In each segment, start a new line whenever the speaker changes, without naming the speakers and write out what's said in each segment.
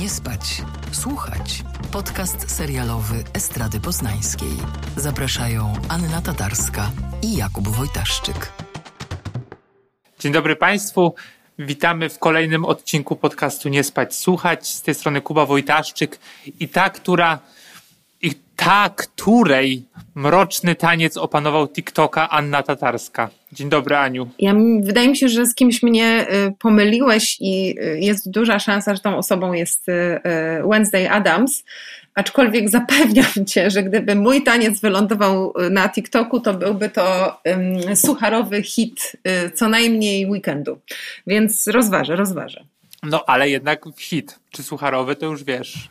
Nie spać, słuchać. Podcast serialowy Estrady Poznańskiej. Zapraszają Anna Tatarska i Jakub Wojtaszczyk.
Dzień dobry Państwu. Witamy w kolejnym odcinku podcastu Nie spać, słuchać. Z tej strony Kuba Wojtaszczyk i ta, która ta, której mroczny taniec opanował TikToka Anna Tatarska. Dzień dobry, Aniu.
Ja, wydaje mi się, że z kimś mnie y, pomyliłeś i y, jest duża szansa, że tą osobą jest y, Wednesday Adams. Aczkolwiek zapewniam cię, że gdyby mój taniec wylądował na TikToku, to byłby to um, sucharowy hit co najmniej weekendu. Więc rozważę, rozważę.
No, ale jednak hit, czy sucharowy, to już wiesz.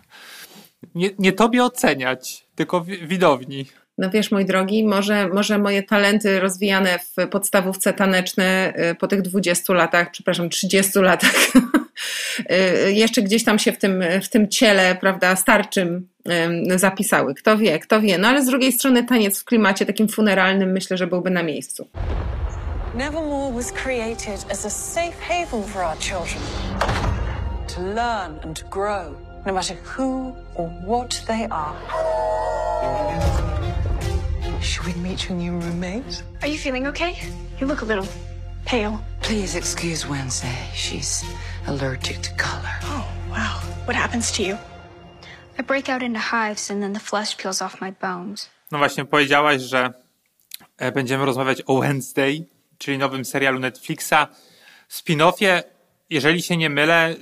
Nie, nie tobie oceniać, tylko widowni.
No wiesz, mój drogi, może, może moje talenty rozwijane w podstawówce taneczne y, po tych 20 latach, przepraszam, 30 latach, y, jeszcze gdzieś tam się w tym, w tym ciele, prawda, starczym zapisały. Kto wie, kto wie. No ale z drugiej strony taniec w klimacie takim funeralnym myślę, że byłby na miejscu. Nevermore was created as a safe haven for our children. To learn and grow, no matter who or what they are.
Should we meet your new roommate? Are you feeling okay? You look a little pale.
Please excuse Wednesday. She's allergic to color.
Oh, wow. What happens to you? I break out into hives and then the flesh peels off my bones.
No właśnie, powiedziałaś, że e, będziemy rozmawiać o Wednesday, czyli nowym serialu Netflixa. Spin-offie, jeżeli się nie mylę,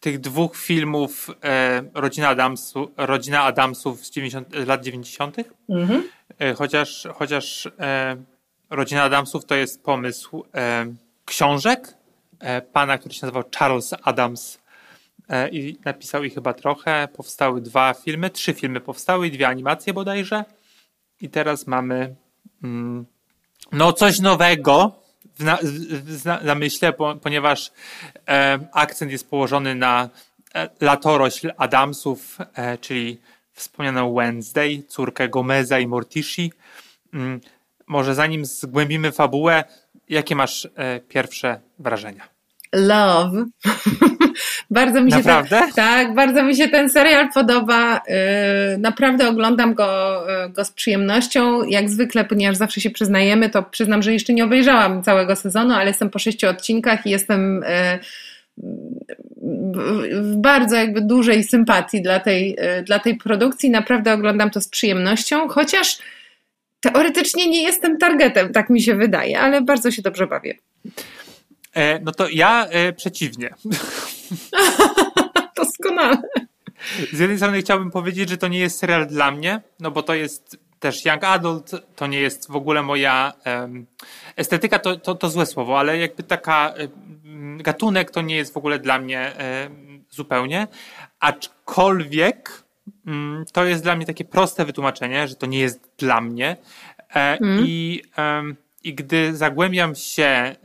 tych dwóch filmów e, Rodzina, Adamsu, Rodzina Adamsów z 90, lat 90. Mhm. E, chociaż, chociaż e, Rodzina Adamsów to jest pomysł e, książek e, pana, który się nazywał Charles Adams e, i napisał ich chyba trochę. Powstały dwa filmy, trzy filmy powstały dwie animacje bodajże. I teraz mamy mm, no coś nowego, w, na, w namyśle, ponieważ e, akcent jest położony na e, latorośl Adamsów, e, czyli wspomnianą Wednesday, córkę Gomeza i Mortici. Mm, może zanim zgłębimy fabułę, jakie masz e, pierwsze wrażenia?
Love. bardzo mi się
naprawdę?
Ten, tak, bardzo mi się ten serial podoba. Yy, naprawdę oglądam go, yy, go z przyjemnością. Jak zwykle, ponieważ zawsze się przyznajemy, to przyznam, że jeszcze nie obejrzałam całego sezonu, ale jestem po sześciu odcinkach i jestem yy, w bardzo jakby dużej sympatii dla tej, dla tej produkcji. Naprawdę oglądam to z przyjemnością, chociaż teoretycznie nie jestem targetem, tak mi się wydaje, ale bardzo się dobrze bawię.
E, no to ja e, przeciwnie.
Doskonale.
Z jednej strony chciałbym powiedzieć, że to nie jest serial dla mnie, no bo to jest też young adult, to nie jest w ogóle moja um, estetyka, to, to, to złe słowo, ale jakby taka um, gatunek to nie jest w ogóle dla mnie um, zupełnie, aczkolwiek mm, to jest dla mnie takie proste wytłumaczenie, że to nie jest dla mnie e, mm. i, i gdy zagłębiam się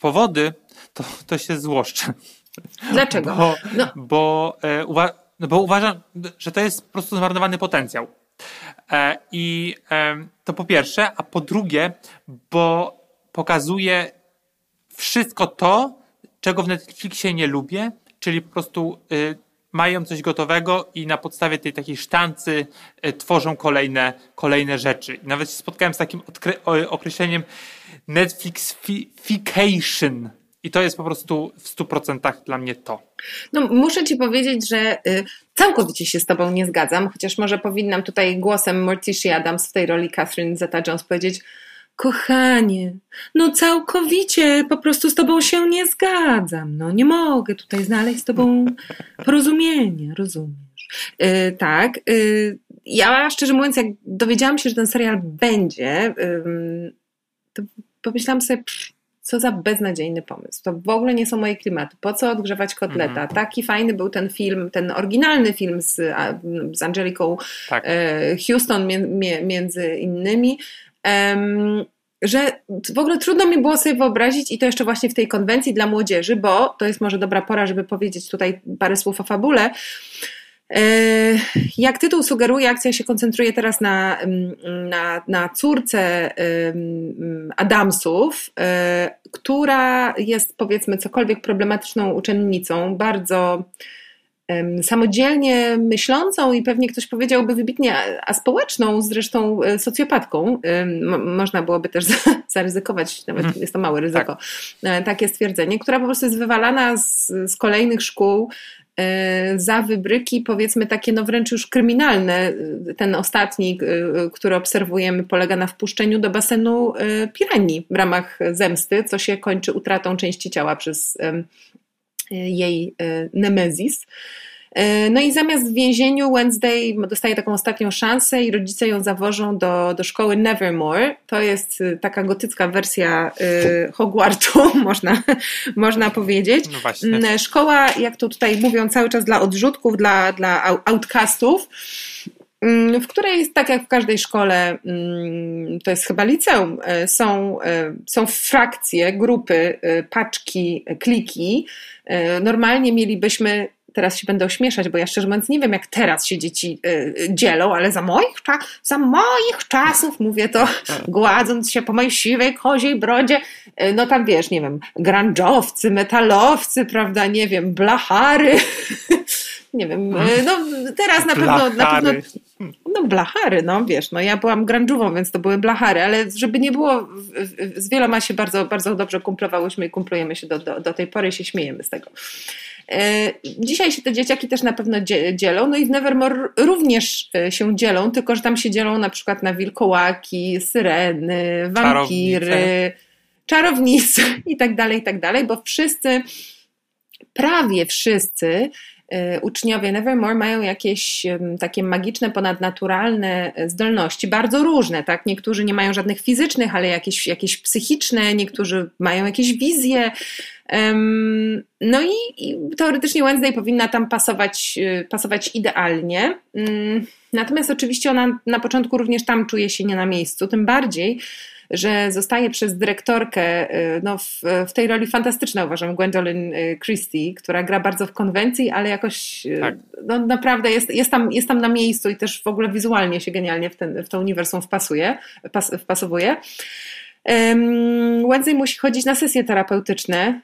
powody, to, to się złoszczę.
Dlaczego?
Bo, no. bo, e, uwa bo uważam, że to jest po prostu zmarnowany potencjał. E, I e, to po pierwsze, a po drugie, bo pokazuje wszystko to, czego w Netflixie nie lubię, czyli po prostu y, mają coś gotowego i na podstawie tej takiej sztancy y, tworzą kolejne, kolejne rzeczy. I nawet się spotkałem z takim określeniem Netflixification. I to jest po prostu w 100% dla mnie to.
No, muszę Ci powiedzieć, że y, całkowicie się z Tobą nie zgadzam, chociaż może powinnam tutaj głosem Morticia Adams w tej roli Catherine Zeta-Jones powiedzieć, kochanie, no całkowicie po prostu z Tobą się nie zgadzam. No nie mogę tutaj znaleźć z Tobą porozumienia, rozumiesz? Y, tak, y, ja szczerze mówiąc, jak dowiedziałam się, że ten serial będzie, to pomyślałam sobie, co za beznadziejny pomysł. To w ogóle nie są moje klimaty. Po co odgrzewać kotleta? Mm. Taki fajny był ten film, ten oryginalny film z, z Angeliką tak. E, Houston między innymi. Um, że w ogóle trudno mi było sobie wyobrazić i to jeszcze właśnie w tej konwencji dla młodzieży, bo to jest może dobra pora, żeby powiedzieć tutaj parę słów o fabule. E, jak tytuł sugeruje, akcja się koncentruje teraz na, mm, na, na córce Adamsów, e, która jest powiedzmy cokolwiek problematyczną uczennicą, bardzo samodzielnie myślącą i pewnie ktoś powiedziałby wybitnie aspołeczną, zresztą e, socjopatką. Można byłoby też zaryzykować, nawet mhm. jest to małe ryzyko, tak. takie stwierdzenie, która po prostu jest wywalana z, z kolejnych szkół za wybryki, powiedzmy takie no wręcz już kryminalne. Ten ostatni, e, który obserwujemy, polega na wpuszczeniu do basenu piranii w ramach zemsty, co się kończy utratą części ciała przez jej e, Nemezis. E, no i zamiast w więzieniu Wednesday dostaje taką ostatnią szansę i rodzice ją zawożą do, do szkoły Nevermore. To jest e, taka gotycka wersja Hogwartu, można, można powiedzieć. No Szkoła, jak to tutaj mówią cały czas dla odrzutków, dla, dla outcastów. Mm, w której, tak jak w każdej szkole, mm, to jest chyba liceum, e, są, e, są frakcje, grupy, paczki, kliki. Normalnie mielibyśmy teraz się będę ośmieszać, bo ja szczerze mówiąc nie wiem, jak teraz się dzieci dzielą, ale za moich, za moich czasów, mówię to gładząc się po mojej siwej koziej brodzie, no tam wiesz, nie wiem, grunge'owcy, metalowcy, prawda, nie wiem, blachary, nie wiem, e, no teraz na pewno, na pewno, no blachary, no wiesz, no ja byłam grunge'ową, więc to były blachary, ale żeby nie było, z wieloma się bardzo, bardzo dobrze kumplowałyśmy i kumplujemy się do, do, do tej pory i się śmiejemy z tego. E, dzisiaj się te dzieciaki też na pewno dzielą, no i w Nevermore również e, się dzielą, tylko że tam się dzielą na przykład na wilkołaki, syreny, wampiry, czarownice i tak dalej, i tak dalej, bo wszyscy, prawie wszyscy uczniowie Nevermore mają jakieś takie magiczne, ponadnaturalne e, zdolności, bardzo różne, tak? Niektórzy nie mają żadnych fizycznych, ale jakieś, jakieś psychiczne, niektórzy mają jakieś wizje. No i, i teoretycznie Wednesday powinna tam pasować, y, pasować idealnie. Natomiast oczywiście ona na początku również tam czuje się nie na miejscu, tym bardziej, że zostaje przez dyrektorkę y, no, w, w tej roli fantastyczna uważam, Gwendolyn y, Christie, która gra bardzo w konwencji, ale jakoś y, tak. no, naprawdę jest, jest, tam, jest tam na miejscu i też w ogóle wizualnie się genialnie w, ten, w to uniwersum wpasuje, pas, wpasowuje. Um, Wednesday musi chodzić na sesje terapeutyczne,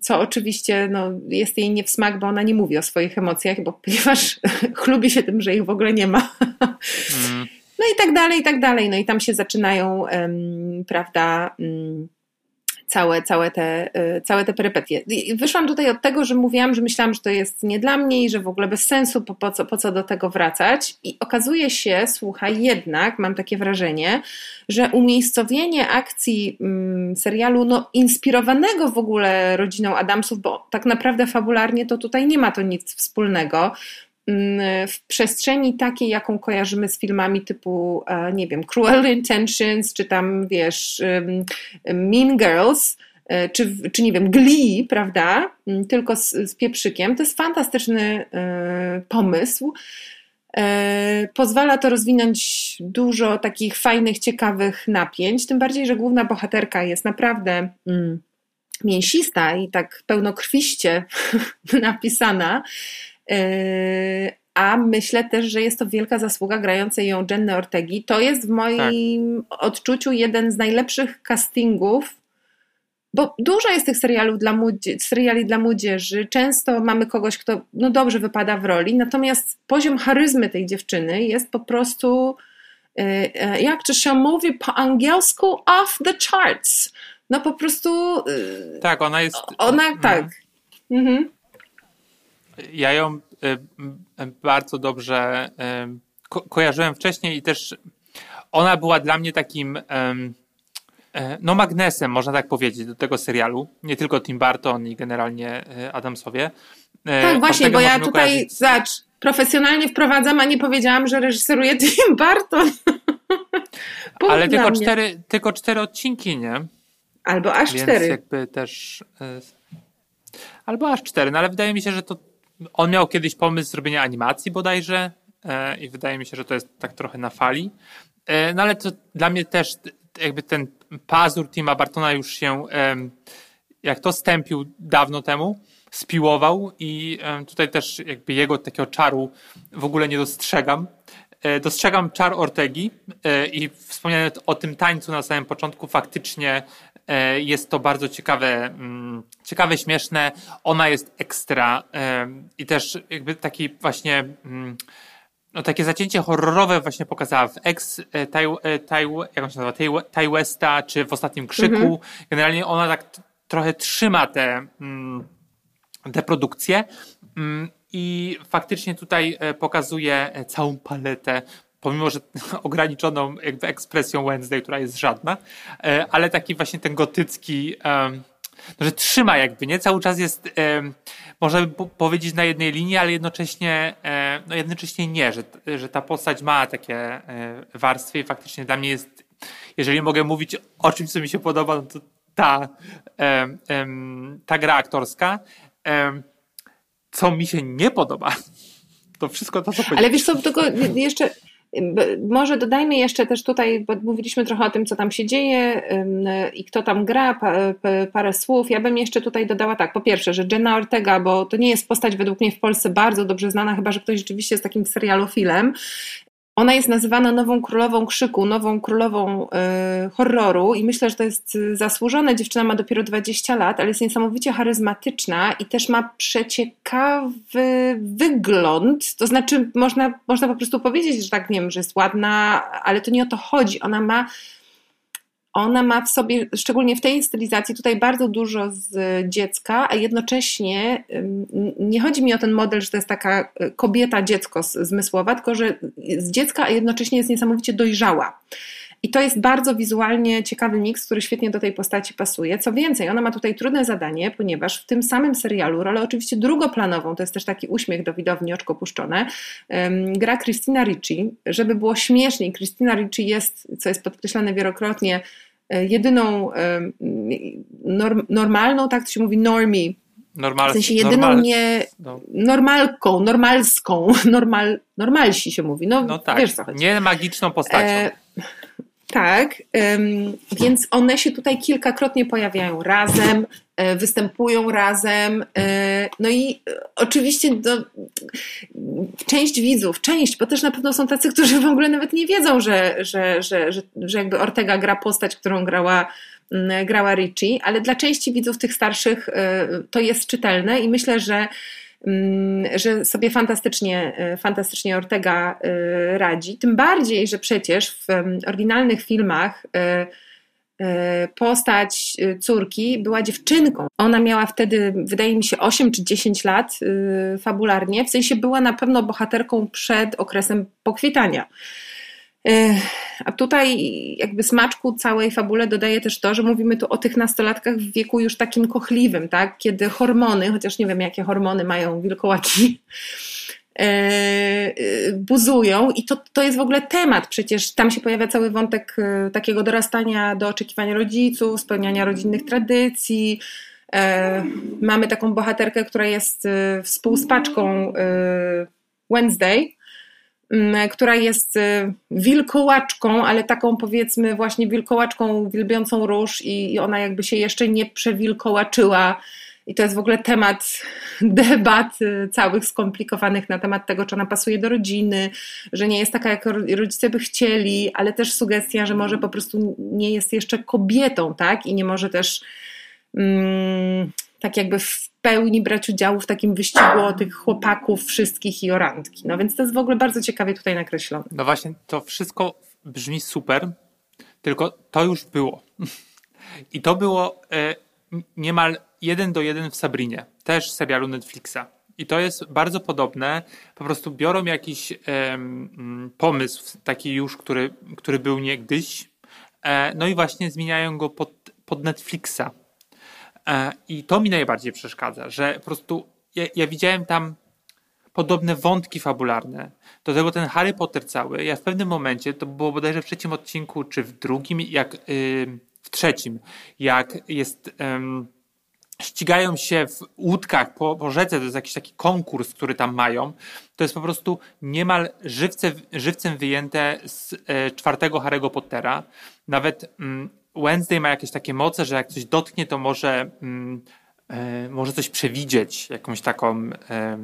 co oczywiście no, jest jej nie w smak, bo ona nie mówi o swoich emocjach, bo ponieważ chlubi się tym, że ich w ogóle nie ma. Mm. No i tak dalej, i tak dalej. No i tam się zaczynają, prawda, um, całe, całe, te, y, całe te perypetie. Wyszłam tutaj od tego, że mówiłam, że myślałam, że to jest nie dla mnie i że w ogóle bez sensu, po, po, co, po co do tego wracać. I okazuje się, słuchaj, jednak mam takie wrażenie, że umiejscowienie akcji mm, serialu, no, inspirowanego w ogóle rodziną Adamsów, bo tak naprawdę fabularnie to tutaj nie ma to nic wspólnego. Mm, w przestrzeni takiej, jaką kojarzymy z filmami typu, e, nie wiem, Cruel Intentions, czy tam, wiesz, Mean Girls, e, czy, czy nie wiem, Glee, prawda? Mm, tylko z, z pieprzykiem. To jest fantastyczny e, pomysł. Pozwala to rozwinąć dużo takich fajnych, ciekawych napięć. Tym bardziej, że główna bohaterka jest naprawdę mm, mięsista i tak pełnokrwiście napisana. Yy, a myślę też, że jest to wielka zasługa grającej ją Jenny Ortegi. To jest w moim tak. odczuciu jeden z najlepszych castingów, bo dużo jest tych serialów dla seriali dla młodzieży. Często mamy kogoś, kto no dobrze wypada w roli, natomiast poziom charyzmy tej dziewczyny jest po prostu, yy, yy, jak to się mówi po angielsku, off the charts. No po prostu.
Tak, ona jest.
Ona, tak. Mhm
ja ją y, bardzo dobrze ko kojarzyłem wcześniej i też ona była dla mnie takim e, no magnesem, można tak powiedzieć, do tego serialu. Nie tylko Tim Burton i generalnie e, Adamsowie.
E, tak, właśnie, bo ja tutaj, kojarzyć... zacz, profesjonalnie wprowadzam, a nie powiedziałam, że reżyseruje Tim Burton.
Ale tylko cztery, tylko cztery odcinki, nie?
Albo aż Więc cztery.
jakby też... Albo aż cztery, no ale wydaje mi się, że to on miał kiedyś pomysł zrobienia animacji bodajże e, i wydaje mi się, że to jest tak trochę na fali. E, no ale to dla mnie też jakby ten pazur Tima Bartona już się, jak to stępił dawno temu, spiłował i tutaj też jakby jego takiego czaru w ogóle nie dostrzegam. E, dostrzegam czar Ortegi i wspomniałem o tym tańcu na samym początku faktycznie jest to bardzo ciekawe, mm, ciekawe, śmieszne. Ona jest ekstra e, i też jakby taki właśnie mm, no takie zacięcie horrorowe właśnie pokazała w Ex e, Taj, taj, jak on się nazywa, Taj Westa, czy w Ostatnim Krzyku. Mhm. Generalnie ona tak trochę trzyma te, mm, te produkcje i faktycznie tutaj pokazuje całą paletę pomimo, że ograniczoną jakby ekspresją Wednesday, która jest żadna, e, ale taki właśnie ten gotycki, no, że trzyma jakby, nie? Cały czas jest, można by powiedzieć na jednej linii, ale jednocześnie, e, no jednocześnie nie, że, że ta postać ma takie e, warstwy i faktycznie dla mnie jest, jeżeli mogę mówić o czymś, co mi się podoba, no to ta, ta gra aktorska. Co mi się nie podoba, to wszystko to, co
Ale wiesz co, tylko jeszcze może dodajmy jeszcze też tutaj, bo mówiliśmy trochę o tym, co tam się dzieje i kto tam gra, parę słów. Ja bym jeszcze tutaj dodała tak, po pierwsze, że Jenna Ortega, bo to nie jest postać według mnie w Polsce bardzo dobrze znana, chyba że ktoś rzeczywiście jest takim serialofilem. Ona jest nazywana nową królową krzyku, nową królową y, horroru i myślę, że to jest zasłużone. Dziewczyna ma dopiero 20 lat, ale jest niesamowicie charyzmatyczna i też ma przeciekawy wygląd. To znaczy, można, można po prostu powiedzieć, że tak nie wiem, że jest ładna, ale to nie o to chodzi. Ona ma ona ma w sobie, szczególnie w tej stylizacji, tutaj bardzo dużo z dziecka, a jednocześnie nie chodzi mi o ten model, że to jest taka e, kobieta, dziecko zmysłowa, tylko że z dziecka, a jednocześnie jest niesamowicie dojrzała. I to jest bardzo wizualnie ciekawy miks, który świetnie do tej postaci pasuje. Co więcej, ona ma tutaj trudne zadanie, ponieważ w tym samym serialu, rolę oczywiście drugoplanową, to jest też taki uśmiech do widowni, oczko puszczone, gra Christina Ricci. Żeby było śmieszniej, Christina Ricci jest, co jest podkreślane wielokrotnie, jedyną e, norm, normalną, tak to się mówi, normie. Normal, w sensie jedyną normal, nie no. normalką, normalską, normal, normalsi się mówi. No, no tak, wiesz co chodzi.
Nie magiczną postacią. E,
tak, więc one się tutaj kilkakrotnie pojawiają razem, e, występują razem. E, no i e, oczywiście do, część widzów, część, bo też na pewno są tacy, którzy w ogóle nawet nie wiedzą, że, że, że, że, że jakby Ortega gra postać, którą grała mm, grała Richie, ale dla części widzów tych starszych to jest czytelne i myślę, że że sobie fantastycznie, e, fantastycznie Ortega e, radzi. Tym bardziej, że przecież w oryginalnych filmach e, postać córki była dziewczynką. Ona miała wtedy, wydaje mi się, 8 czy 10 lat fabularnie, w sensie była na pewno bohaterką przed okresem pokwitania. A tutaj jakby smaczku całej fabule dodaje też to, że mówimy tu o tych nastolatkach w wieku już takim kochliwym, tak? Kiedy hormony, chociaż nie wiem jakie hormony mają wilkołaki, e, e, buzują i to, to jest w ogóle temat. Przecież tam się pojawia cały wątek e, takiego dorastania do oczekiwań rodziców, spełniania rodzinnych tradycji. Mamy taką bohaterkę, która jest współspaczką Wednesday, która jest y, wilkołaczką, ale taką powiedzmy właśnie wilkołaczką wielbiącą róż i, i ona jakby się jeszcze nie przewilkołaczyła. I to jest w ogóle temat debat y, całych skomplikowanych na temat tego, czy ona pasuje do rodziny, że nie jest taka, jak rodzice by chcieli, ale też sugestia, że może po prostu nie jest jeszcze kobietą, tak? I nie może też. Mm, tak jakby w pełni brać udziału w takim wyścigu o tych chłopaków wszystkich i o randki. No więc to jest w ogóle bardzo ciekawie tutaj nakreślone.
No właśnie, to wszystko brzmi super, tylko to już było. I to było e, niemal jeden do jeden w Sabrinie, też serialu Netflixa. I to jest bardzo podobne. Po prostu biorą jakiś e, pomysł, taki już, który, który był niegdyś, e, no i właśnie zmieniają go pod, pod Netflixa. E, I to mi najbardziej przeszkadza, że po prostu ja, ja widziałem tam podobne wątki fabularne. Do tego ten Harry Potter cały, ja w pewnym momencie, to było bodajże w trzecim odcinku, czy w drugim, jak yy, w trzecim, jak jest. Yy, ścigają się w łódkach po, po rzece, to jest jakiś taki konkurs, który tam mają. To jest po prostu niemal żywce, żywcem wyjęte z e, czwartego Harry'ego Pottera. Nawet mm, Wednesday ma jakieś takie moce, że jak coś dotknie, to może, mm, e, może coś przewidzieć, jakąś taką, e,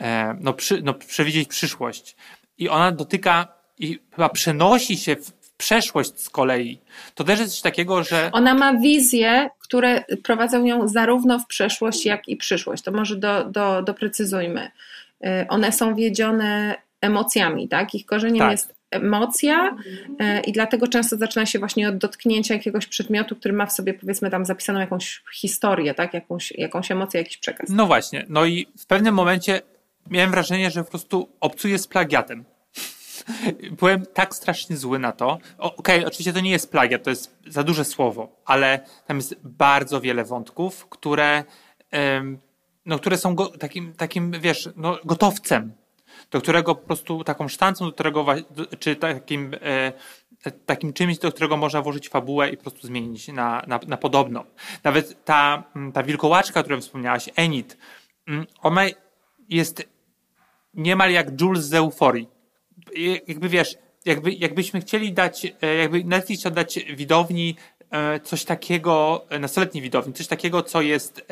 e, no, przy, no, przewidzieć przyszłość. I ona dotyka i chyba przenosi się w, przeszłość z kolei. To też jest coś takiego, że.
Ona ma wizje, które prowadzą ją zarówno w przeszłość, jak i przyszłość. To może do, do, doprecyzujmy. One są wiedzione emocjami, tak? Ich korzeniem tak. jest emocja y, i dlatego często zaczyna się właśnie od dotknięcia jakiegoś przedmiotu, który ma w sobie powiedzmy tam zapisaną jakąś historię, tak? Jakąś, jakąś emocję, jakiś przekaz.
No właśnie. No i w pewnym momencie miałem wrażenie, że po prostu obcuję z plagiatem. Byłem tak strasznie zły na to. Okej, okay, oczywiście to nie jest plagiat, to jest za duże słowo, ale tam jest bardzo wiele wątków, które, no, które są go, takim, takim, wiesz, no, gotowcem, do którego po prostu taką sztancą, do którego, czy takim, e, takim czymś, do którego można włożyć fabułę i po prostu zmienić na, na, na podobną. Nawet ta, ta wilkołaczka, o której wspomniałaś, Enid, ona jest niemal jak Jules z euforii jakby wiesz, jakby, jakbyśmy chcieli dać, e, jakby Netflix chciał dać widowni e, coś takiego, nastoletniej widowni, coś takiego, co jest,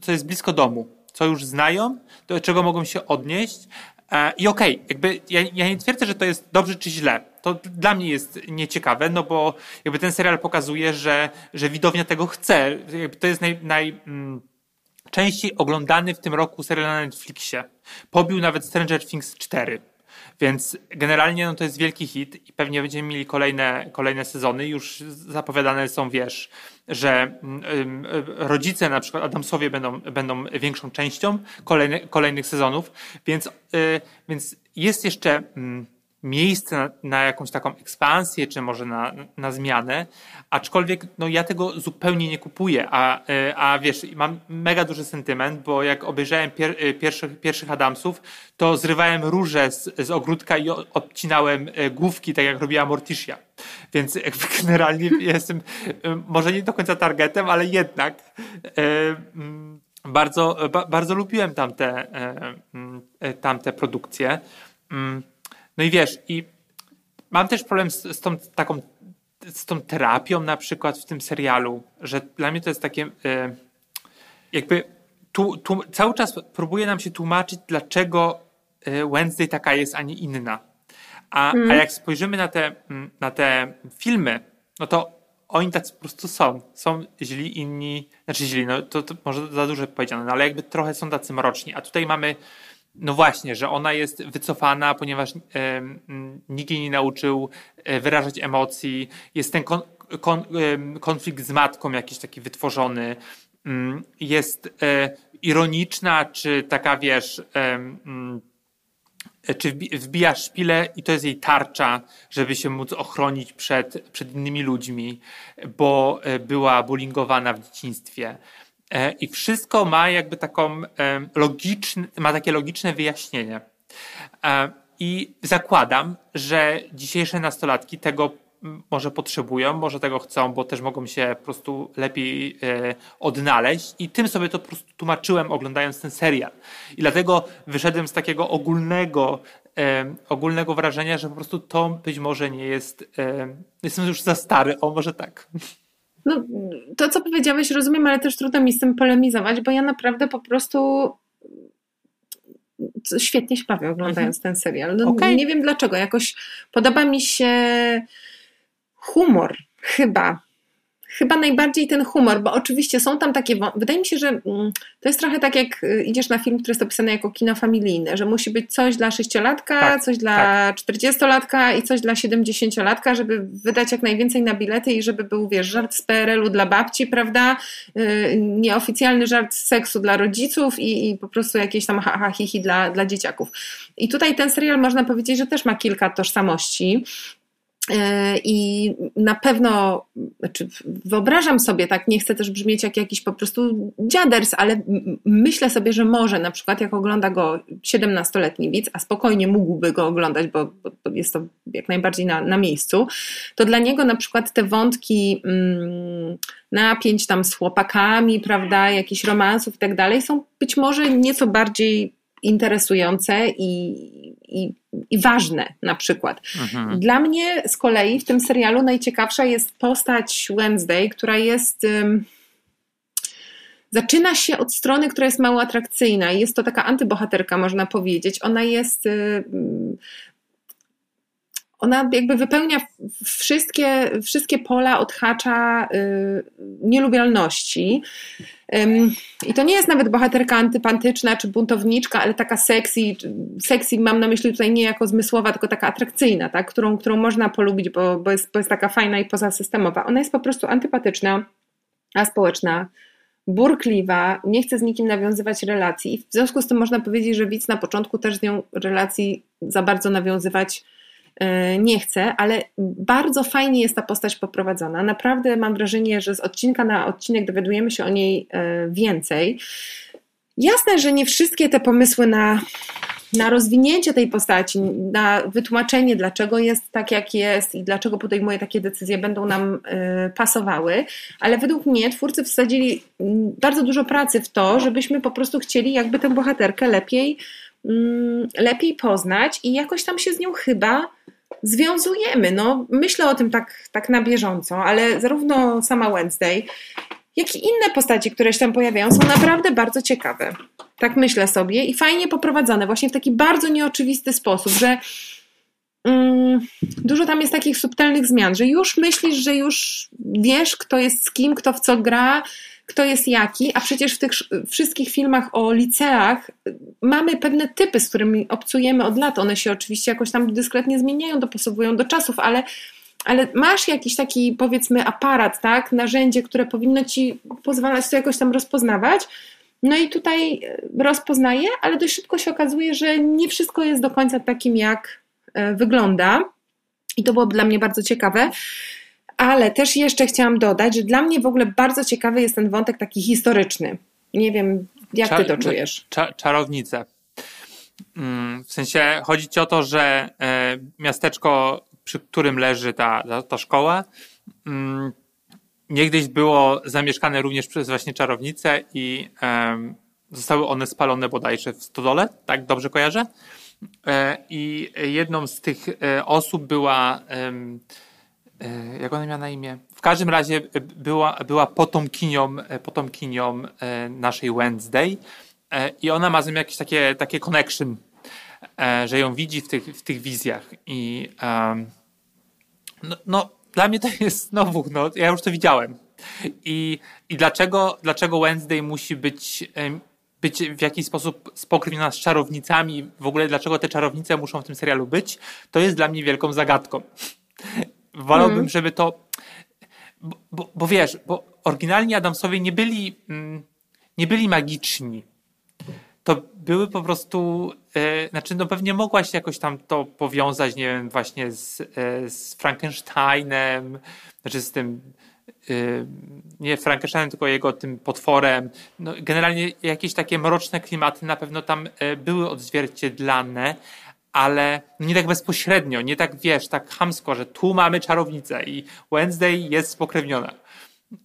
co jest blisko domu, co już znają, do czego mogą się odnieść. I okej, okay, jakby ja, ja nie twierdzę, że to jest dobrze czy źle. To dla mnie jest nieciekawe, no bo jakby ten serial pokazuje, że, że widownia tego chce. Jakby to jest naj, naj mm, częściej oglądany w tym roku serial na Netflixie. Pobił nawet Stranger Things 4. Więc generalnie no, to jest wielki hit i pewnie będziemy mieli kolejne, kolejne sezony. Już zapowiadane są, wiesz, że um, rodzice, na przykład Adamsowie, będą, będą większą częścią kolejny, kolejnych sezonów, więc, y, więc jest jeszcze. Miejsce na, jakąś taką ekspansję, czy może na, na zmianę, aczkolwiek no, ja tego zupełnie nie kupuję, a, e, a wiesz, mam mega duży sentyment, bo jak obejrzałem pier, e, pierwszych, pierwszych Adamsów, to zrywałem róże z, z ogródka i odcinałem e, główki, tak jak robiła Morticia. Więc generalnie jestem może nie do końca targetem, ale jednak mm, bardzo, bardzo lubiłem tamte, tamte produkcje. No i wiesz, i mam też problem z, z tą taką z tą terapią na przykład w tym serialu, że dla mnie to jest takie e, jakby tu, tu, cały czas próbuje nam się tłumaczyć, dlaczego e, Wednesday taka jest, a nie inna. A, mm. a jak spojrzymy na te, na te filmy, no to oni tacy po prostu są. Są źli, inni, znaczy źli, no to, to może za dużo powiedziane, no ale jakby trochę są tacy mroczni. A tutaj mamy no właśnie, że ona jest wycofana, ponieważ e, nikt jej nie nauczył e, wyrażać emocji. Jest ten kon, kon, e, konflikt z matką jakiś taki wytworzony. Mm, jest e, ironiczna, czy taka wiesz, mm, czy wbija szpilę i to jest jej tarcza, żeby się móc ochronić przed, przed innymi ludźmi, bo e, była bullyingowana w dzieciństwie. E, I wszystko ma jakby taką logiczne, ma takie logiczne wyjaśnienie. E, I zakładam, że dzisiejsze nastolatki tego może potrzebują, może tego chcą, bo też mogą się po prostu lepiej e, odnaleźć i tym sobie to po prostu tłumaczyłem oglądając ten serial. I dlatego wyszedłem z takiego ogólnego, ogólnego wrażenia, że po prostu to być może nie jest, jestem już za stary, o może tak.
No, to, co powiedziałeś, rozumiem, ale też trudno mi z tym polemizować, bo ja naprawdę po prostu świetnie się bawię oglądając mhm. ten serial. No, okay. Nie wiem dlaczego, jakoś podoba mi się humor, chyba chyba najbardziej ten humor, bo oczywiście są tam takie. Wydaje mi się, że mm, to jest trochę tak, jak y, idziesz na film, który jest opisany jako kino familijne, że musi być coś dla sześciolatka, tak, coś dla czterdziestolatka tak. i coś dla siedemdziesięciolatka, żeby wydać jak najwięcej na bilety i żeby był, wiesz, żart z PRL-u dla babci, prawda? Y, nieoficjalny żart z seksu dla rodziców i, i po prostu jakieś tam ha, ha hi, hi dla, dla dzieciaków. I tutaj ten serial można powiedzieć, że też ma kilka tożsamości. E, I na pewno, znaczy wyobrażam sobie, tak, nie chcę też brzmieć jak jakiś po prostu dziaders, ale myślę sobie, że może na przykład jak ogląda go 17-letni widz, a spokojnie mógłby go oglądać, bo, bo jest to jak najbardziej na, na miejscu, to dla niego na przykład te wątki mm, napięć tam z chłopakami, prawda, jakichś romansów i tak dalej są być może nieco bardziej interesujące i, i, i ważne na przykład. Mhm. Dla mnie z kolei w tym serialu najciekawsza jest postać Wednesday, która jest... Um, zaczyna się od strony, która jest mało atrakcyjna. Jest to taka antybohaterka, można powiedzieć. Ona jest ona jakby wypełnia wszystkie, wszystkie pola, odhacza y, nielubialności. I to nie jest nawet bohaterka antypantyczna czy buntowniczka, ale taka sexy, sexy mam na myśli tutaj nie jako zmysłowa, tylko taka atrakcyjna, tak? którą, którą można polubić, bo, bo, jest, bo jest taka fajna i pozasystemowa. Ona jest po prostu antypatyczna, aspołeczna, burkliwa, nie chce z nikim nawiązywać relacji i w związku z tym można powiedzieć, że widz na początku też z nią relacji za bardzo nawiązywać nie chce, ale bardzo fajnie jest ta postać poprowadzona. Naprawdę mam wrażenie, że z odcinka na odcinek dowiadujemy się o niej e, więcej. Jasne, że nie wszystkie te pomysły na na rozwinięcie tej postaci, na wytłumaczenie, dlaczego jest tak, jak jest i dlaczego podejmuje takie decyzje, będą nam y, pasowały, ale według mnie twórcy wsadzili mm, bardzo dużo pracy w to, żebyśmy po prostu chcieli jakby tę bohaterkę lepiej, lepiej poznać i jakoś tam się z nią chyba związujemy. No, myślę o tym tak, tak na bieżąco, ale zarówno sama Wednesday, jak i inne postaci, które się tam pojawiają, są naprawdę bardzo ciekawe. Tak myślę sobie i fajnie poprowadzone, właśnie w taki bardzo nieoczywisty sposób, że mm, dużo tam jest takich subtelnych zmian, że już myślisz, że już wiesz, kto jest z kim, kto w co gra, kto jest jaki, a przecież w tych wszystkich filmach o liceach mamy pewne typy, z którymi obcujemy od lat. One się oczywiście jakoś tam dyskretnie zmieniają, dopasowują do czasów, ale ale masz jakiś taki, powiedzmy, aparat, tak, narzędzie, które powinno ci pozwalać to jakoś tam rozpoznawać. No i tutaj e, rozpoznaje, ale dość szybko się okazuje, że nie wszystko jest do końca takim, jak e, wygląda. I to byłoby dla mnie bardzo ciekawe. Ale też jeszcze chciałam dodać, że dla mnie w ogóle bardzo ciekawy jest ten wątek taki historyczny. Nie wiem, jak ty to czujesz.
Cza, czarownice. Mm, w sensie chodzi ci o to, że e, miasteczko przy którym leży ta, ta, ta szkoła, mm, niegdyś było zamieszkane również przez właśnie czarownice i zostały one spalone bodajże w stodole, tak dobrze kojarzę? E, I jedną z tych e, osób była, jak ona miała na imię? W każdym razie była, była potomkinią, potomkinią naszej Wednesday i ona ma z nim jakieś takie, takie connection, że ją widzi w tych, w tych wizjach i no, no, dla mnie to jest znowu, no, ja już to widziałem. I, i dlaczego, dlaczego Wednesday musi być, być w jakiś sposób spokrewniona z czarownicami, w ogóle dlaczego te czarownice muszą w tym serialu być, to jest dla mnie wielką zagadką. Wolałbym, mm. żeby to. Bo, bo, bo, wiesz, bo oryginalni Adamsowie nie byli, mm, nie byli magiczni to były po prostu, e, znaczy no pewnie mogłaś jakoś tam to powiązać, nie wiem, właśnie z, e, z Frankensteinem, znaczy z tym, e, nie Frankensteinem, tylko jego tym potworem. No, generalnie jakieś takie mroczne klimaty na pewno tam były odzwierciedlane, ale nie tak bezpośrednio, nie tak wiesz, tak hamsko, że tu mamy czarownicę i Wednesday jest spokrewniona.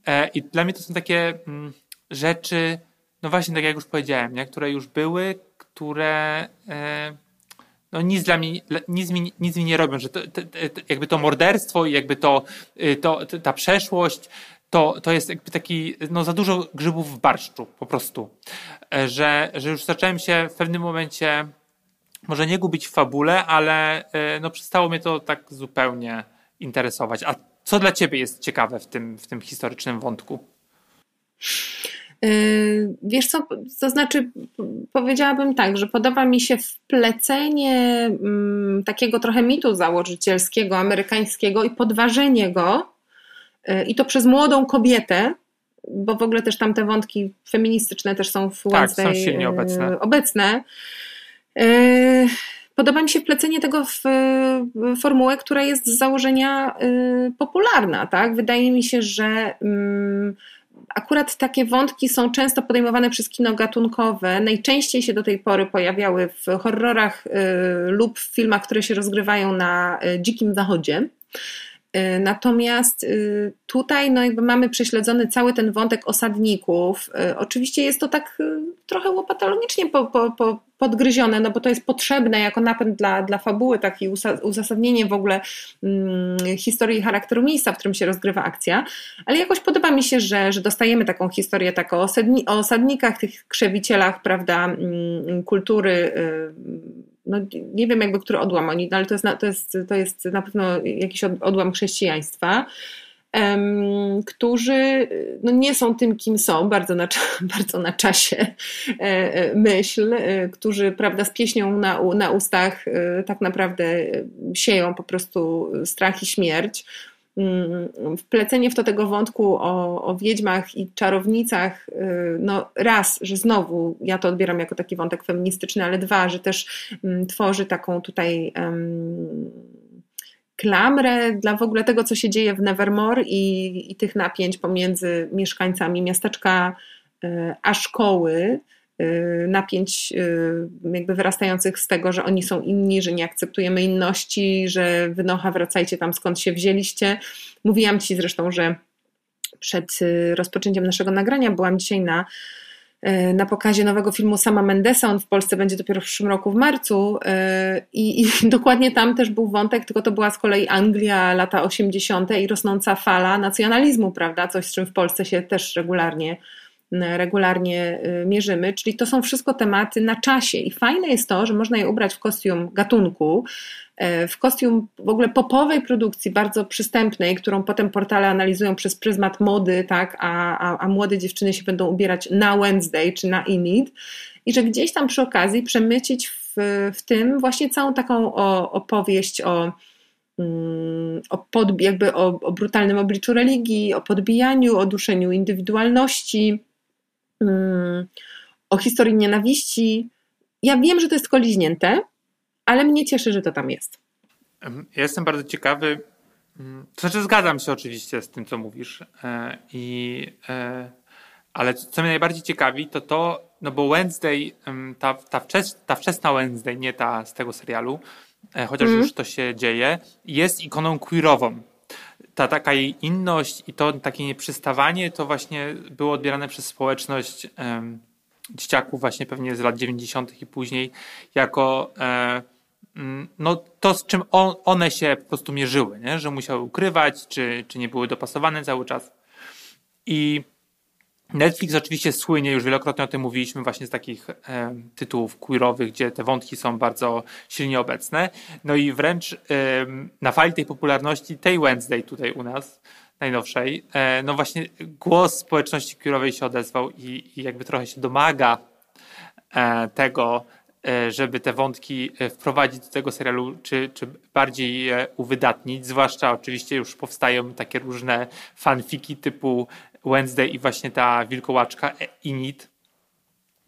E, I dla mnie to są takie mm, rzeczy, no właśnie, tak jak już powiedziałem, nie? które już były, które e, no nic dla mnie, nic mi, nic mi nie robią, że to, to, to, jakby to morderstwo i jakby to, y, to, ta przeszłość, to, to jest jakby taki, no za dużo grzybów w barszczu po prostu, e, że, że już zacząłem się w pewnym momencie może nie gubić w fabule, ale e, no przestało mnie to tak zupełnie interesować. A co dla ciebie jest ciekawe w tym, w tym historycznym wątku?
Yy, wiesz co, to znaczy, powiedziałabym tak, że podoba mi się wplecenie mm, takiego trochę mitu założycielskiego, amerykańskiego i podważenie go, yy, i to przez młodą kobietę, bo w ogóle też tam te wątki feministyczne też są w
Wednesday tak, są silnie obecne.
Obecne. Podoba mi się wplecenie tego w formułę, która jest z założenia popularna. Tak? Wydaje mi się, że mm, akurat takie wątki są często podejmowane przez kino gatunkowe. Najczęściej się do tej pory pojawiały w horrorach y, lub w filmach, które się rozgrywają na dzikim zachodzie. Y, natomiast tutaj no jakby mamy prześledzony cały ten wątek osadników. Oczywiście jest to tak trochę łopatologicznie po, po, po, podgryzione, no bo to jest potrzebne jako napęd dla, dla fabuły, takie uzasadnienie w ogóle hmm, historii i charakteru miejsca, w którym się rozgrywa akcja, ale jakoś podoba mi się, że, że dostajemy taką historię tak o, osadni, o osadnikach, tych krzewicielach, prawda, hmm, kultury, no nie wiem jakby który odłam oni, no ale to jest, na, to jest, to jest na pewno jakiś odłam chrześcijaństwa, um, którzy no nie są tym, kim są, bardzo na, bardzo na czasie e, e, myśl, e, którzy prawda, z pieśnią na, na ustach tak naprawdę sieją po prostu strach i śmierć. Mm, wplecenie w to tego wątku o, o wiedźmach i czarownicach, no raz, że znowu ja to odbieram jako taki wątek feministyczny, ale dwa, że też um, tworzy taką tutaj um, klamrę dla w ogóle tego, co się dzieje w Nevermore i, i tych napięć pomiędzy mieszkańcami miasteczka e, a szkoły, napięć e, jakby wyrastających z tego, że oni są inni, że nie akceptujemy inności, że wynocha, wracajcie tam skąd się wzięliście. Mówiłam Ci zresztą, że przed rozpoczęciem naszego nagrania byłam dzisiaj na na pokazie nowego filmu Sama Mendesa. On w Polsce będzie dopiero w przyszłym roku w marcu. I, I, dokładnie tam też był wątek, tylko to była z kolei Anglia, lata 80. i rosnąca fala nacjonalizmu, prawda? Coś, z czym w Polsce się też regularnie regularnie e, mierzymy, czyli to są wszystko tematy na czasie. I fajne jest to, że można je ubrać w kostium gatunku, E, w kostium w ogóle popowej produkcji, bardzo przystępnej, którą potem portale analizują przez pryzmat mody, tak, a, a, a młode dziewczyny się będą ubierać na Wednesday czy na Inid i że gdzieś tam przy okazji przemycić w, w tym właśnie całą taką o, opowieść o, mm, o, pod, jakby o, o brutalnym obliczu religii, o podbijaniu, o duszeniu indywidualności, o historii nienawiści. Ja wiem, że to jest koliźnięte, ale mnie cieszy, że to tam jest.
Ja jestem bardzo ciekawy. Mm, to znaczy, zgadzam się oczywiście z tym, co mówisz. E, I, e, ale co mnie najbardziej ciekawi, to to, no bo Wednesday, ta, ta, wczes, ta wczesna Wednesday, nie ta z tego serialu, e, chociaż mm. już to się dzieje, jest ikoną queerową. Ta taka jej inność i to takie nieprzystawanie to właśnie było odbierane przez społeczność dzieciaków właśnie pewnie z lat 90. i później jako e, no to, z czym on, one się po prostu mierzyły, nie? że musiały ukrywać, czy, czy nie były dopasowane cały czas. I Netflix oczywiście słynie, już wielokrotnie o tym mówiliśmy, właśnie z takich e, tytułów queerowych, gdzie te wątki są bardzo silnie obecne. No i wręcz e, na fali tej popularności tej Wednesday tutaj u nas, najnowszej, e, no właśnie głos społeczności queerowej się odezwał i, i jakby trochę się domaga e, tego, E, żeby te wątki e, wprowadzić do tego serialu, czy, czy bardziej je uwydatnić. Zwłaszcza oczywiście już powstają takie różne fanfiki typu Wednesday i właśnie ta wilkołaczka e, Init,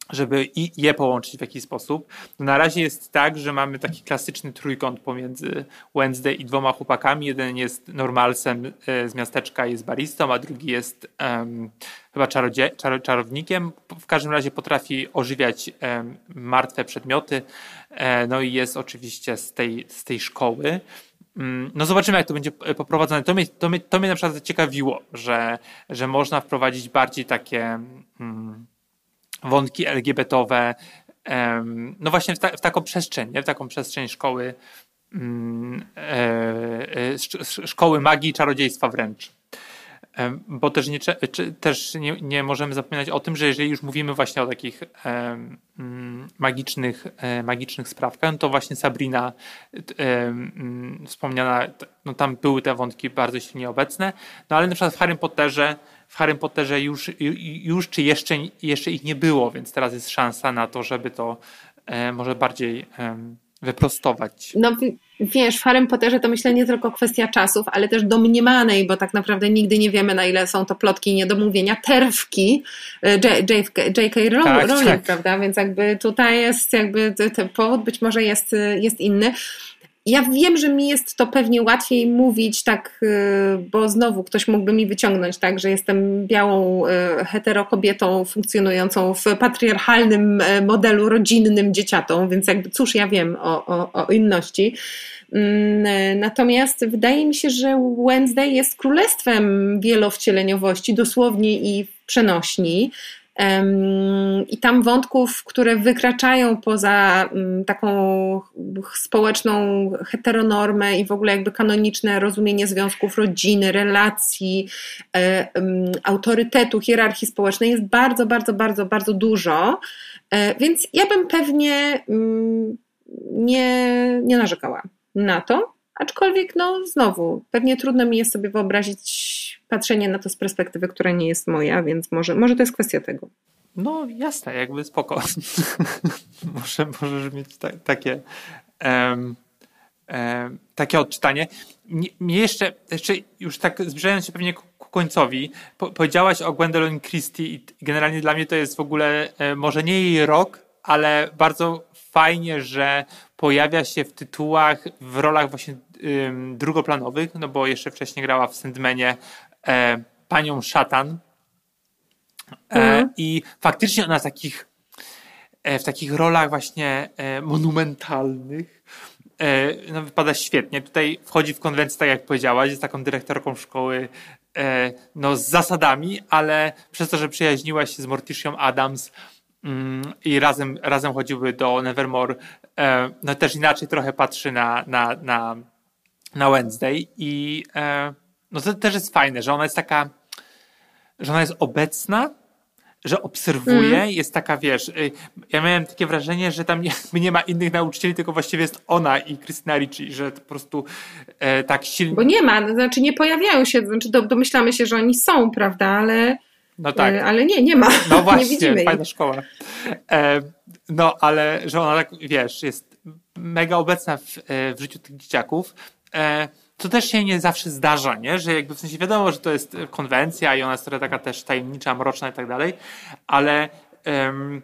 żeby je połączyć w jakiś sposób. No na razie jest tak, że mamy taki klasyczny trójkąt pomiędzy Wednesday i dwoma chłopakami. Jeden jest normalsem e, z miasteczka, jest baristą, a drugi jest um, chyba czarodzie, czar, czarownikiem. W każdym razie potrafi ożywiać um, martwe przedmioty. E, no i jest oczywiście z tej, z tej szkoły. Mm, no zobaczymy, jak to będzie poprowadzone. To mnie, to mnie, to mnie na przykład zaciekawiło, że, że można wprowadzić bardziej takie... Um, wątki LGBT-owe, no właśnie w, ta, w taką przestrzeń, nie? w taką przestrzeń szkoły, mm, e, e, szkoły magii i czarodziejstwa wręcz. Bo też, nie, też nie, nie możemy zapominać o tym, że jeżeli już mówimy właśnie o takich mm, magicznych, e, magicznych sprawkach, no to właśnie Sabrina mm, wspomniana, no tam były te wątki bardzo silnie obecne, no ale na przykład w Harry Potterze w Harry Potterze już, już czy jeszcze, jeszcze ich nie było, więc teraz jest szansa na to, żeby to e, może bardziej e, wyprostować.
No wiesz, w Harry Potterze to myślę nie tylko kwestia czasów, ale też domniemanej, bo tak naprawdę nigdy nie wiemy na ile są to plotki i niedomówienia, terwki e, J.K. Rowling, tak, tak. prawda? Więc jakby tutaj jest jakby ten powód być może jest, jest inny. Ja wiem, że mi jest to pewnie łatwiej mówić tak, y, bo znowu ktoś mógłby mi wyciągnąć tak, że jestem białą y, heterokobietą funkcjonującą w patriarchalnym y, modelu rodzinnym dzieciatą, więc jakby cóż ja wiem o, o, o inności. Mm, natomiast wydaje mi się, że Wednesday jest królestwem wielowcieleniowości, dosłownie i przenośni. I tam wątków, które wykraczają poza mm, taką społeczną heteronormę i w ogóle jakby kanoniczne rozumienie związków rodziny, relacji, e, autorytetu, hierarchii społecznej jest bardzo, bardzo, bardzo, bardzo dużo. E, więc ja bym pewnie mm, nie, nie narzekała na to. Aczkolwiek, no znowu, pewnie trudno mi jest sobie wyobrazić patrzenie na to z perspektywy, która nie jest moja, więc może, może to jest kwestia tego.
No jasne, jakby spoko. Może, możesz mieć ta, takie um, um, takie odczytanie. Mnie jeszcze, jeszcze już tak zbliżając się pewnie ku końcowi, po, powiedziałaś o Gwendolyn Christie i generalnie dla mnie to jest w ogóle e, może nie jej rok, ale bardzo fajnie, że pojawia się w tytułach, w rolach właśnie drugoplanowych, no bo jeszcze wcześniej grała w Sandmanie e, panią Szatan. E, mm. I faktycznie ona w takich, e, w takich rolach właśnie e, monumentalnych e, no, wypada świetnie. Tutaj wchodzi w konwencję, tak jak powiedziałaś, jest taką dyrektorką szkoły e, no, z zasadami, ale przez to, że przyjaźniła się z Morticią Adams, Mm, i razem, razem chodziły do Nevermore, no też inaczej trochę patrzy na, na, na, na Wednesday i e, no to też jest fajne, że ona jest taka, że ona jest obecna, że obserwuje, mm. jest taka, wiesz, y, ja miałem takie wrażenie, że tam nie, nie ma innych nauczycieli, tylko właściwie jest ona i Krystyna Ricci, że to po prostu e, tak silnie...
Bo nie ma, znaczy nie pojawiają się, znaczy domyślamy się, że oni są, prawda, ale
no tak.
E, ale nie, nie ma.
No właśnie, fajna szkoła. E, no, ale że ona tak, wiesz, jest mega obecna w, e, w życiu tych dzieciaków. To też się nie zawsze zdarza, nie? Że jakby w sensie wiadomo, że to jest konwencja i ona jest trochę taka też tajemnicza, mroczna i tak dalej, ale um,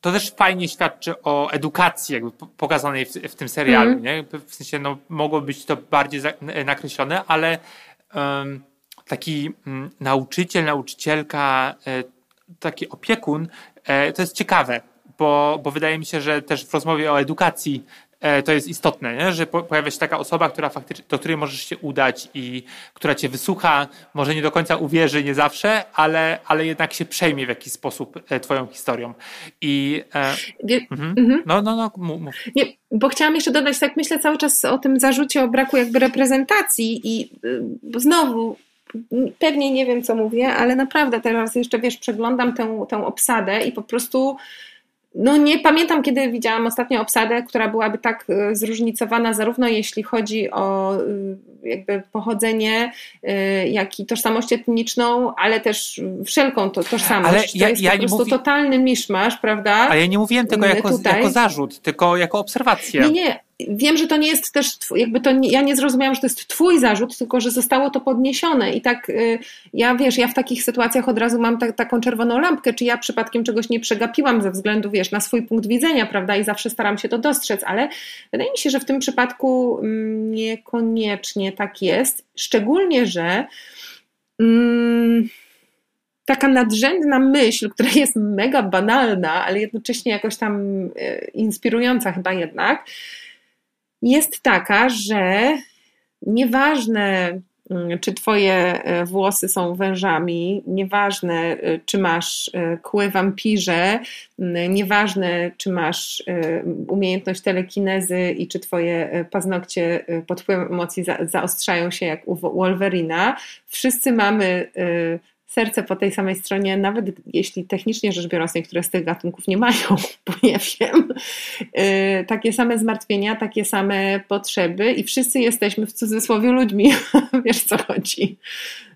to też fajnie świadczy o edukacji jakby pokazanej w, w tym serialu, mm. nie? W sensie, no, mogło być to bardziej nakreślone, ale um, taki mm, nauczyciel, nauczycielka, e, taki opiekun, e, to jest ciekawe, bo, bo wydaje mi się, że też w rozmowie o edukacji e, to jest istotne, nie? że pojawia się taka osoba, która faktycznie, do której możesz się udać i która cię wysłucha, może nie do końca uwierzy, nie zawsze, ale, ale jednak się przejmie w jakiś sposób twoją historią. I
nie, mhm. Mhm.
no, no, no, mów.
Nie, bo chciałam jeszcze dodać, tak myślę cały czas o tym zarzucie o braku jakby reprezentacji i y, znowu pewnie nie wiem, co mówię, ale naprawdę teraz jeszcze, wiesz, przeglądam tę, tę obsadę i po prostu no nie pamiętam, kiedy widziałam ostatnio obsadę, która byłaby tak e, zróżnicowana, zarówno jeśli chodzi o e, jakby pochodzenie, e, jak i tożsamość etniczną, ale też wszelką to, tożsamość. Ale ja, to jest ja po prostu mówi... totalny miszmasz, prawda?
A ja nie mówiłem tego jako, jako zarzut, tylko jako obserwację.
Nie, nie wiem, że to nie jest też, jakby to ja nie zrozumiałam, że to jest twój zarzut, tylko że zostało to podniesione i tak y, ja wiesz, ja w takich sytuacjach od razu mam ta, taką czerwoną lampkę, czy ja przypadkiem czegoś nie przegapiłam ze względu, wiesz, na swój punkt widzenia, prawda, i zawsze staram się to dostrzec, ale wydaje mi się, że w tym przypadku mm, niekoniecznie tak jest, szczególnie, że mm, taka nadrzędna myśl, która jest mega banalna, ale jednocześnie jakoś tam y, inspirująca chyba jednak, jest taka, że nieważne, mm, czy twoje e, włosy są wężami, nieważne, e, czy masz e, kły wampirze, nieważne, czy masz umiejętność telekinezy i czy twoje paznokcie pod wpływem emocji zaostrzają się jak u Wolverina, wszyscy mamy serce po tej samej stronie, nawet jeśli technicznie rzecz biorąc niektóre z tych gatunków nie mają, bo nie wiem, yy, takie same zmartwienia, takie same potrzeby i wszyscy jesteśmy w cudzysłowie ludźmi, wiesz co chodzi,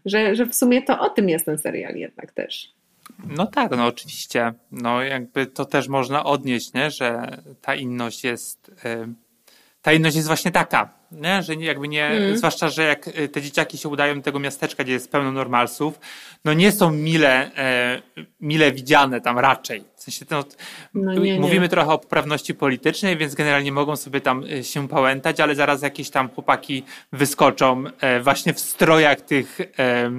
że, że w sumie to o tym jest ten serial jednak też.
No tak, no oczywiście, no jakby to też można odnieść, nie? że ta inność jest, yy, ta inność jest właśnie taka, nie? że jakby nie, mm. zwłaszcza, że jak y, te dzieciaki się udają do tego miasteczka, gdzie jest pełno normalsów, no nie są mile, e, mile widziane tam raczej. W sensie to, no nie, mówimy nie. trochę o poprawności politycznej, więc generalnie mogą sobie tam e, się pałętać, ale zaraz jakieś tam chłopaki wyskoczą e, właśnie w strojach tych e,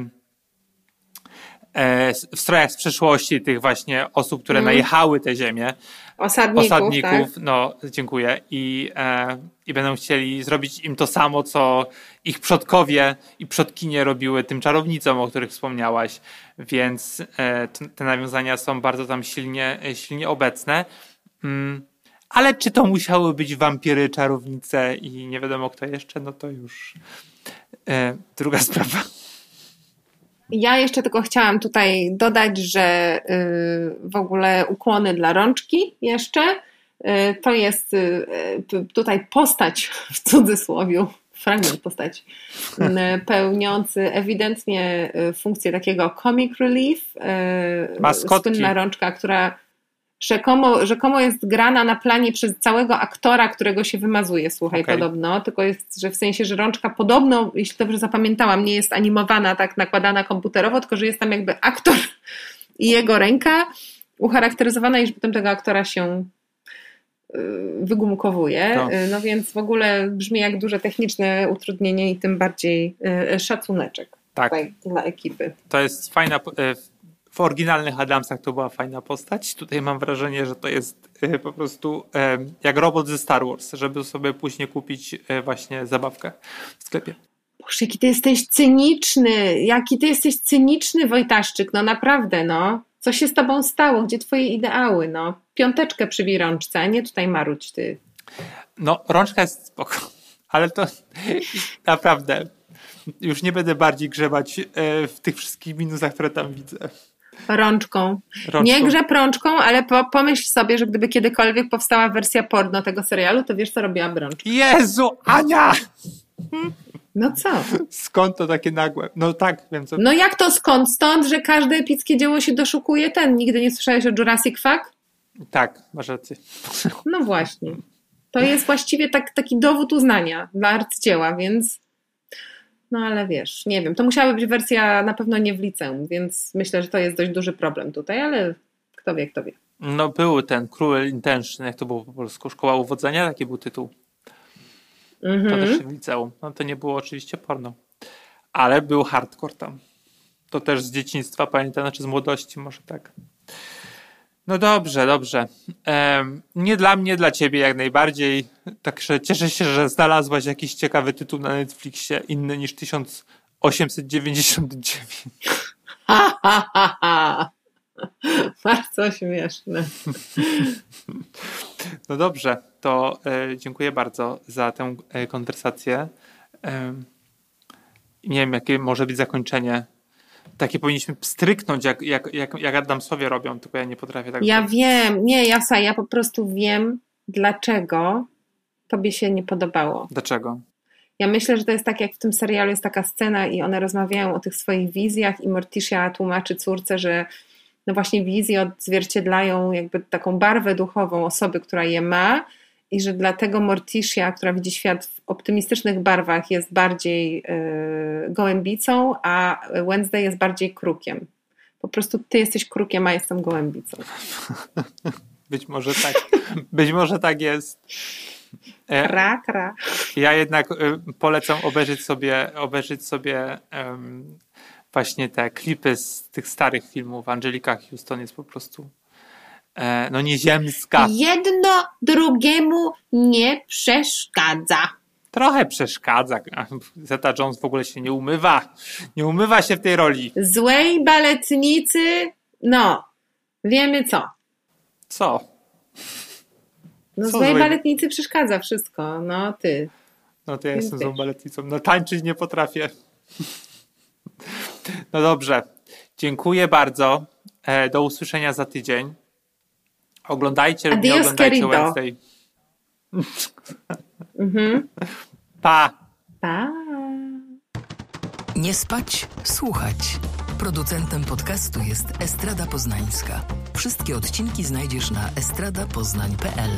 w strojach z przeszłości tych właśnie osób, które mm. najechały tę ziemię
osadników, osadników
tak? no dziękuję i, e, i będą chcieli zrobić im to samo, co ich przodkowie i przodkinie robiły tym czarownicom, o których wspomniałaś, więc e, te nawiązania są bardzo tam silnie, silnie obecne. Mm, ale czy to musiały być wampiry, czarownice i nie wiadomo kto jeszcze, no to już e, druga sprawa.
Ja jeszcze tylko chciałam tutaj dodać, że y, w ogóle ukłony dla rączki jeszcze. Y, to jest y, tutaj postać w cudzysłowie, fragment postaci, pełniący ewidentnie funkcję takiego comic relief.
Maskotki.
Słynna rączka, która rzekomo, rzekomo jest grana na planie przez całego aktora, którego się wymazuje, słuchaj, okay. podobno. Tylko jest, że w sensie, że rączka podobno, jeśli dobrze zapamiętałam, nie jest animowana, tak nakładana komputerowo, tylko że jest tam jakby aktor i jego ręka ucharakteryzowana i że potem tego aktora się y, wygumkowuje. To. Y, no więc w ogóle brzmi jak duże techniczne utrudnienie i tym bardziej y, szacuneczek tak. dla ekipy.
To jest fajna w oryginalnych Adamsach to była fajna postać. Tutaj mam wrażenie, że to jest e, po prostu e, jak robot ze Star Wars, żeby sobie później kupić e, właśnie zabawkę w sklepie.
Boże, jaki ty jesteś cyniczny, jaki ty jesteś cyniczny, Wojtaszczyk, no naprawdę, no. Co się z tobą stało? Gdzie twoje ideały, no? Piąteczkę przybij rączce, a nie tutaj maruć ty.
No, rączka jest spoko, ale to naprawdę już nie będę bardziej grzebać w tych wszystkich minusach, które tam widzę.
Rączką. Rączką. Nie grzeb rączką, ale po, pomyśl sobie, że gdyby kiedykolwiek powstała wersja porno tego serialu, to wiesz, co robiłam rączką.
Jezu, Ania!
No co?
Skąd to takie nagłe? No tak, wiem co.
No jak to skąd? Stąd, że każde epickie dzieło się doszukuje ten. Nigdy nie słyszałeś o Jurassic Fuck?
Tak, masz rację.
No właśnie. To jest właściwie tak, taki dowód uznania dla arcydzieła, więc no ale wiesz, nie wiem, to musiała być wersja na pewno nie w liceum, więc myślę, że to jest dość duży problem tutaj, ale kto wie, kto wie.
No był ten Cruel Intention, jak to było po polsku, Szkoła Uwodzenia, taki był tytuł. Mm-hmm. To też w liceum. No to nie było oczywiście porno. Ale był hardcore tam. To też z dzieciństwa pamiętam, znaczy z młodości może tak. No dobrze, dobrze. nie dla mnie, dla ciebie jak najbardziej. Także cieszę się, że znalazłaś jakiś ciekawy tytuł na Netflixie, inny niż 1899. Ha, ha, ha, ha.
Bardzo śmieszne.
No dobrze, to e, dziękuję bardzo za tę e, konwersację. Nie wiem, jakie może być zakończenie takie powinniśmy stryknąć, jak, jak, jak, jak Adamsowie robią, tylko ja nie potrafię tak.
Ja wiem, nie, Jasa, ja po prostu wiem, dlaczego tobie się nie podobało.
Dlaczego?
Ja myślę, że to jest tak, jak w tym serialu jest taka scena i one rozmawiają o tych swoich wizjach i Morticia tłumaczy córce, że no właśnie wizje odzwierciedlają jakby taką barwę duchową osoby, która je ma i że dlatego Morticia, która widzi świat w optymistycznych barwach, jest bardziej yy, gołębicą, a Wednesday jest bardziej krukiem. Po prostu ty jesteś krukiem, a jestem gołębicą.
Być może tak. Być może tak jest.
E, kra, kra.
Ja jednak y, polecam obejrzeć sobie, obejrzeć sobie um, właśnie te klipy z tych starych filmów. Angelika Houston jest po prostu no nieziemska.
Jedno drugiemu nie przeszkadza.
Trochę przeszkadza. Zeta Jones w ogóle się nie umywa. Nie umywa się w tej roli.
Złej baletnicy, no, wiemy co.
Co?
No co złej, złej baletnicy przeszkadza wszystko, no ty.
No to ja jestem złą baletnicą. No tańczyć nie potrafię. No dobrze. Dziękuję bardzo. E, do usłyszenia za tydzień. Oglądajcie lub nie oglądajcie querido. Wednesday. mhm. Pa.
Pa.
Nie spać, słuchać. Producentem podcastu jest Estrada Poznańska. Wszystkie odcinki znajdziesz na estradapoznań.pl.